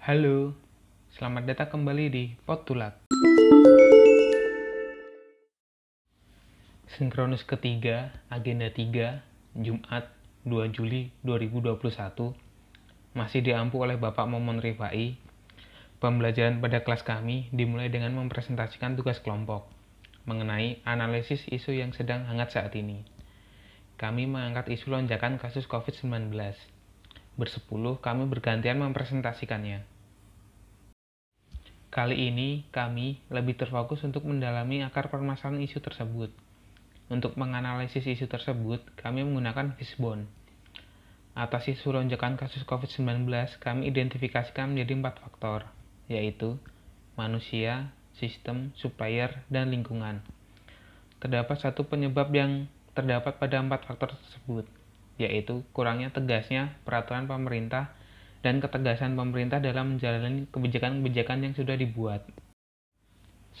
Halo, selamat datang kembali di Potulak. Sinkronus ketiga, agenda 3, Jumat 2 Juli 2021, masih diampu oleh Bapak Momon Rifai. Pembelajaran pada kelas kami dimulai dengan mempresentasikan tugas kelompok mengenai analisis isu yang sedang hangat saat ini. Kami mengangkat isu lonjakan kasus COVID-19. Bersepuluh, kami bergantian mempresentasikannya. Kali ini, kami lebih terfokus untuk mendalami akar permasalahan isu tersebut. Untuk menganalisis isu tersebut, kami menggunakan Fishbone. Atas isu lonjakan kasus COVID-19, kami identifikasikan menjadi empat faktor, yaitu manusia, sistem, supplier, dan lingkungan. Terdapat satu penyebab yang terdapat pada empat faktor tersebut, yaitu kurangnya tegasnya peraturan pemerintah dan ketegasan pemerintah dalam menjalani kebijakan-kebijakan yang sudah dibuat.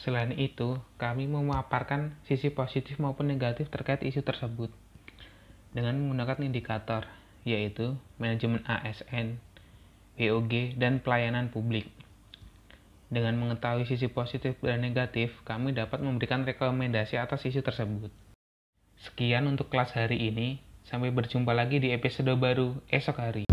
Selain itu, kami memaparkan sisi positif maupun negatif terkait isu tersebut dengan menggunakan indikator, yaitu manajemen ASN, BOG, dan pelayanan publik. Dengan mengetahui sisi positif dan negatif, kami dapat memberikan rekomendasi atas isu tersebut. Sekian untuk kelas hari ini. Sampai berjumpa lagi di episode baru esok hari.